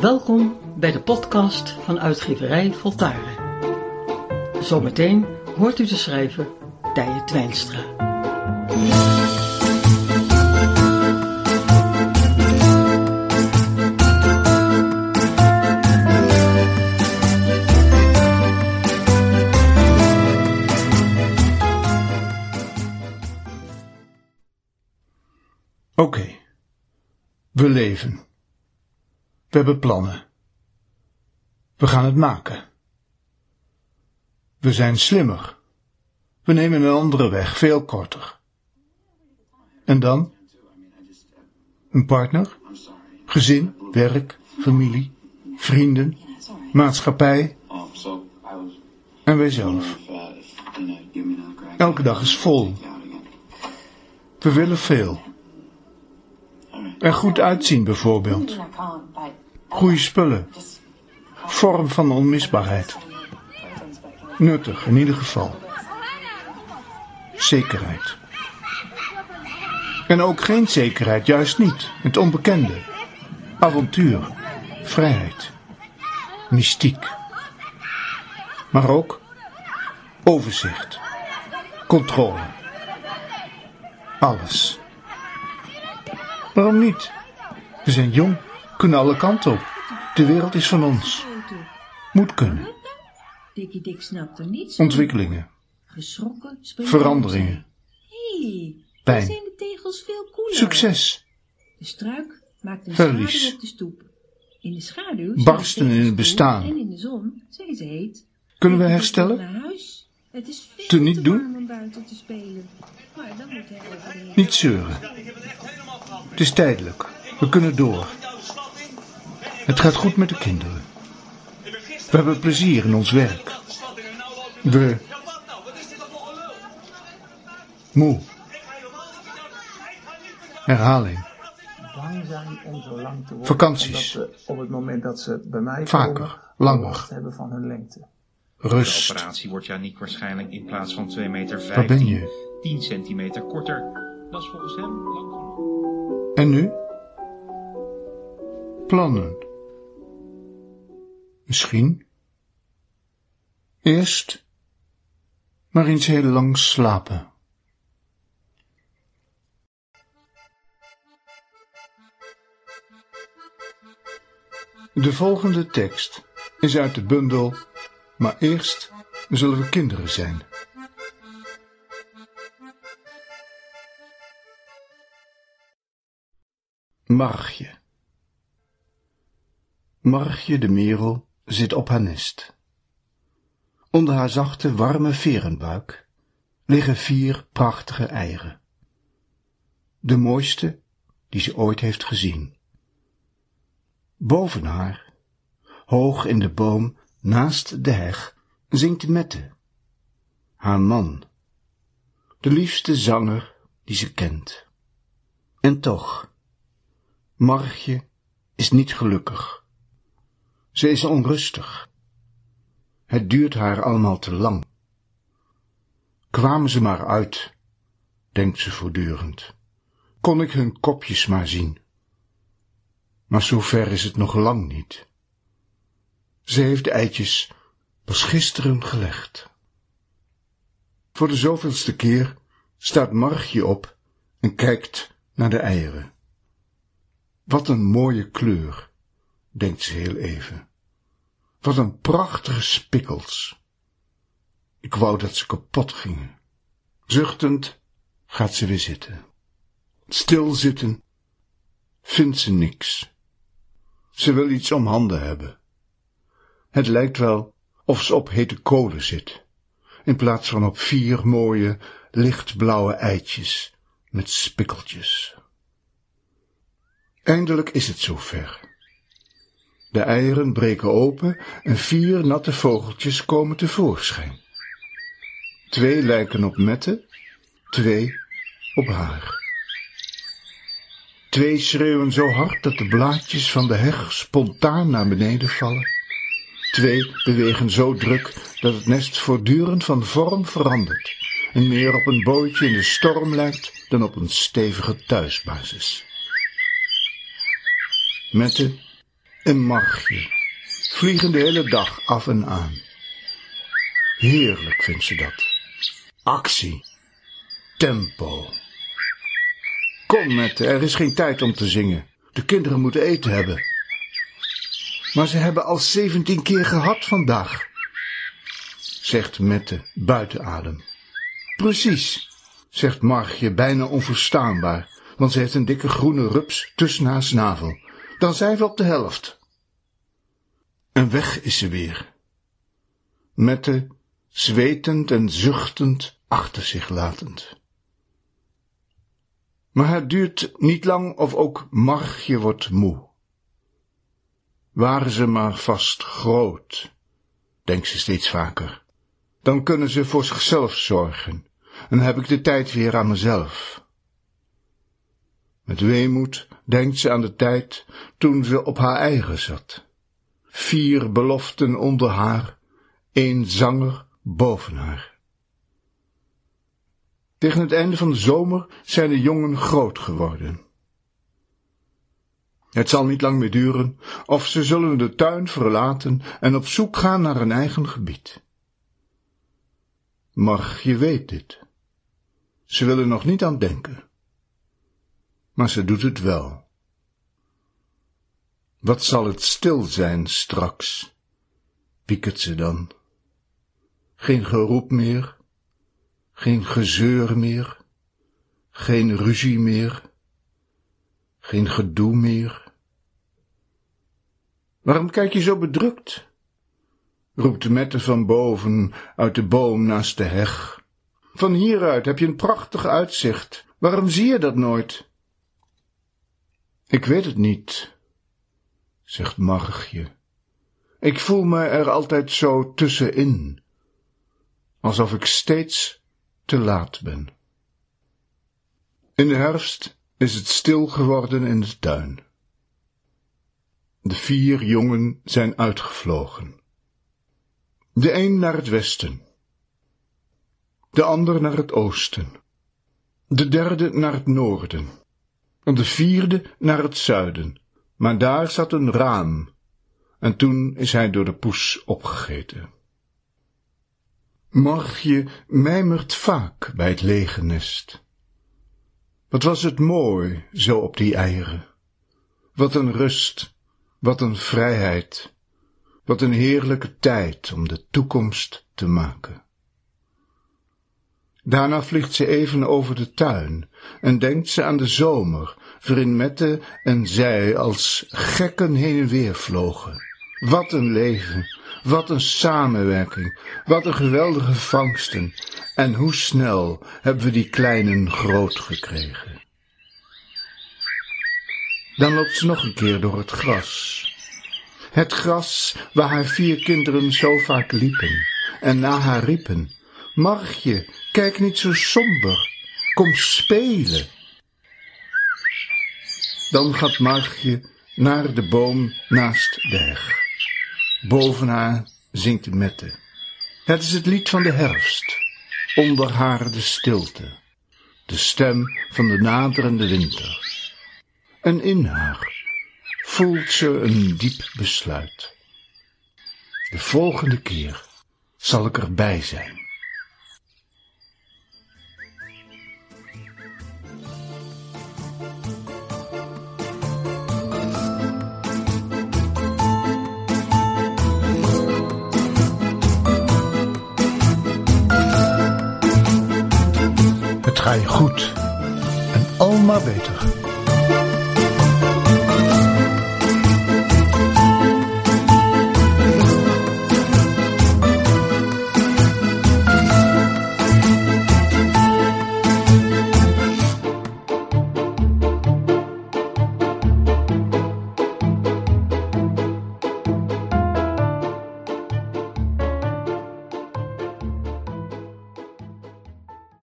Welkom bij de podcast van uitgeverij Voltaren. Zometeen hoort u de schrijver Tije Twijnstra. Oké, we leven. We hebben plannen. We gaan het maken. We zijn slimmer. We nemen een andere weg, veel korter. En dan? Een partner? Gezin, werk, familie, vrienden, maatschappij en wijzelf. Elke dag is vol. We willen veel. Er goed uitzien bijvoorbeeld. Goede spullen. Vorm van onmisbaarheid. Nuttig in ieder geval. Zekerheid. En ook geen zekerheid, juist niet. Het onbekende. Avontuur. Vrijheid. Mystiek. Maar ook overzicht. Controle. Alles. Waarom niet? We zijn jong, kunnen alle kanten op. De wereld is van ons. Moet kunnen. Dikkie Dik snapt er niets van. Ontwikkelingen, Geschrokken veranderingen, Hé, Pijn. daar zijn de tegels veel koeler. succes, De struik maakt een Verlies. schaduw op de stoep. In de schaduw Barsten in het bestaan. En in de zon zijn ze heet. Kunnen we herstellen? naar huis. Het is veel Te niet doen? om buiten te spelen. Maar dan moet hij Niet zeuren. Het is tijdelijk. We kunnen door. Het gaat goed met de kinderen. We hebben plezier in ons werk. We... Moe. Herhaling. bang zijn om zo lang te worden. Vakanties. Omdat ze op het moment dat ze bij mij Vaker, komen, langer. hebben van hun lengte. De Rust. operatie wordt Janiek waarschijnlijk in plaats van 2 meter Waar 15, ben je? 10 centimeter korter. Dat is volgens hem lang genoeg. En nu? Plannen. Misschien. Eerst maar eens heel lang slapen. De volgende tekst is uit de bundel Maar eerst zullen we kinderen zijn. Margje. Margje de merel zit op haar nest. Onder haar zachte, warme verenbuik liggen vier prachtige eieren. De mooiste die ze ooit heeft gezien. Boven haar, hoog in de boom naast de heg, zingt Mette, haar man, de liefste zanger die ze kent. En toch, Margje is niet gelukkig. Ze is onrustig. Het duurt haar allemaal te lang. Kwamen ze maar uit, denkt ze voortdurend. Kon ik hun kopjes maar zien. Maar zover is het nog lang niet. Ze heeft de eitjes pas gisteren gelegd. Voor de zoveelste keer staat Margje op en kijkt naar de eieren. Wat een mooie kleur, denkt ze heel even. Wat een prachtige spikkels. Ik wou dat ze kapot gingen. Zuchtend gaat ze weer zitten. Stilzitten vindt ze niks. Ze wil iets om handen hebben. Het lijkt wel of ze op hete kolen zit, in plaats van op vier mooie, lichtblauwe eitjes met spikkeltjes. Eindelijk is het zover. De eieren breken open en vier natte vogeltjes komen tevoorschijn. Twee lijken op Mette, twee op haar. Twee schreeuwen zo hard dat de blaadjes van de heg spontaan naar beneden vallen. Twee bewegen zo druk dat het nest voortdurend van vorm verandert en meer op een bootje in de storm lijkt dan op een stevige thuisbasis. Mette en Margje vliegen de hele dag af en aan. Heerlijk vindt ze dat. Actie. Tempo. Kom met, er is geen tijd om te zingen. De kinderen moeten eten hebben. Maar ze hebben al zeventien keer gehad vandaag, zegt Mette buiten adem. Precies, zegt Margje bijna onverstaanbaar, want ze heeft een dikke groene rups tussen haar snavel. Dan zijn we op de helft. En weg is ze weer. Mette, zwetend en zuchtend, achter zich latend. Maar het duurt niet lang of ook Margje wordt moe. Waren ze maar vast groot, denkt ze steeds vaker. Dan kunnen ze voor zichzelf zorgen en heb ik de tijd weer aan mezelf. Met weemoed denkt ze aan de tijd toen ze op haar eigen zat. Vier beloften onder haar, één zanger boven haar. Tegen het einde van de zomer zijn de jongen groot geworden. Het zal niet lang meer duren, of ze zullen de tuin verlaten en op zoek gaan naar een eigen gebied. Maar je weet dit. Ze willen nog niet aan denken. Maar ze doet het wel. Wat zal het stil zijn straks, piekert ze dan. Geen geroep meer, geen gezeur meer, geen ruzie meer, geen gedoe meer. Waarom kijk je zo bedrukt? roept Mette van boven uit de boom naast de heg. Van hieruit heb je een prachtig uitzicht. Waarom zie je dat nooit? Ik weet het niet, zegt Margje. Ik voel me er altijd zo tussenin, alsof ik steeds te laat ben. In de herfst is het stil geworden in de tuin. De vier jongen zijn uitgevlogen. De een naar het westen, de ander naar het oosten, de derde naar het noorden, en de vierde naar het zuiden, maar daar zat een raam, en toen is hij door de poes opgegeten. Margje mijmert vaak bij het lege nest. Wat was het mooi, zo op die eieren. Wat een rust, wat een vrijheid, wat een heerlijke tijd om de toekomst te maken. Daarna vliegt ze even over de tuin en denkt ze aan de zomer, waarin Mette en zij als gekken heen en weer vlogen. Wat een leven, wat een samenwerking, wat een geweldige vangsten, en hoe snel hebben we die kleinen groot gekregen. Dan loopt ze nog een keer door het gras. Het gras waar haar vier kinderen zo vaak liepen en na haar riepen. Margje, kijk niet zo somber, kom spelen. Dan gaat Margje naar de boom naast de heg. Boven haar zingt Mette. Het is het lied van de herfst, onder haar de stilte, de stem van de naderende winter. En in haar voelt ze een diep besluit. De volgende keer zal ik erbij zijn. Ga je goed en al maar beter.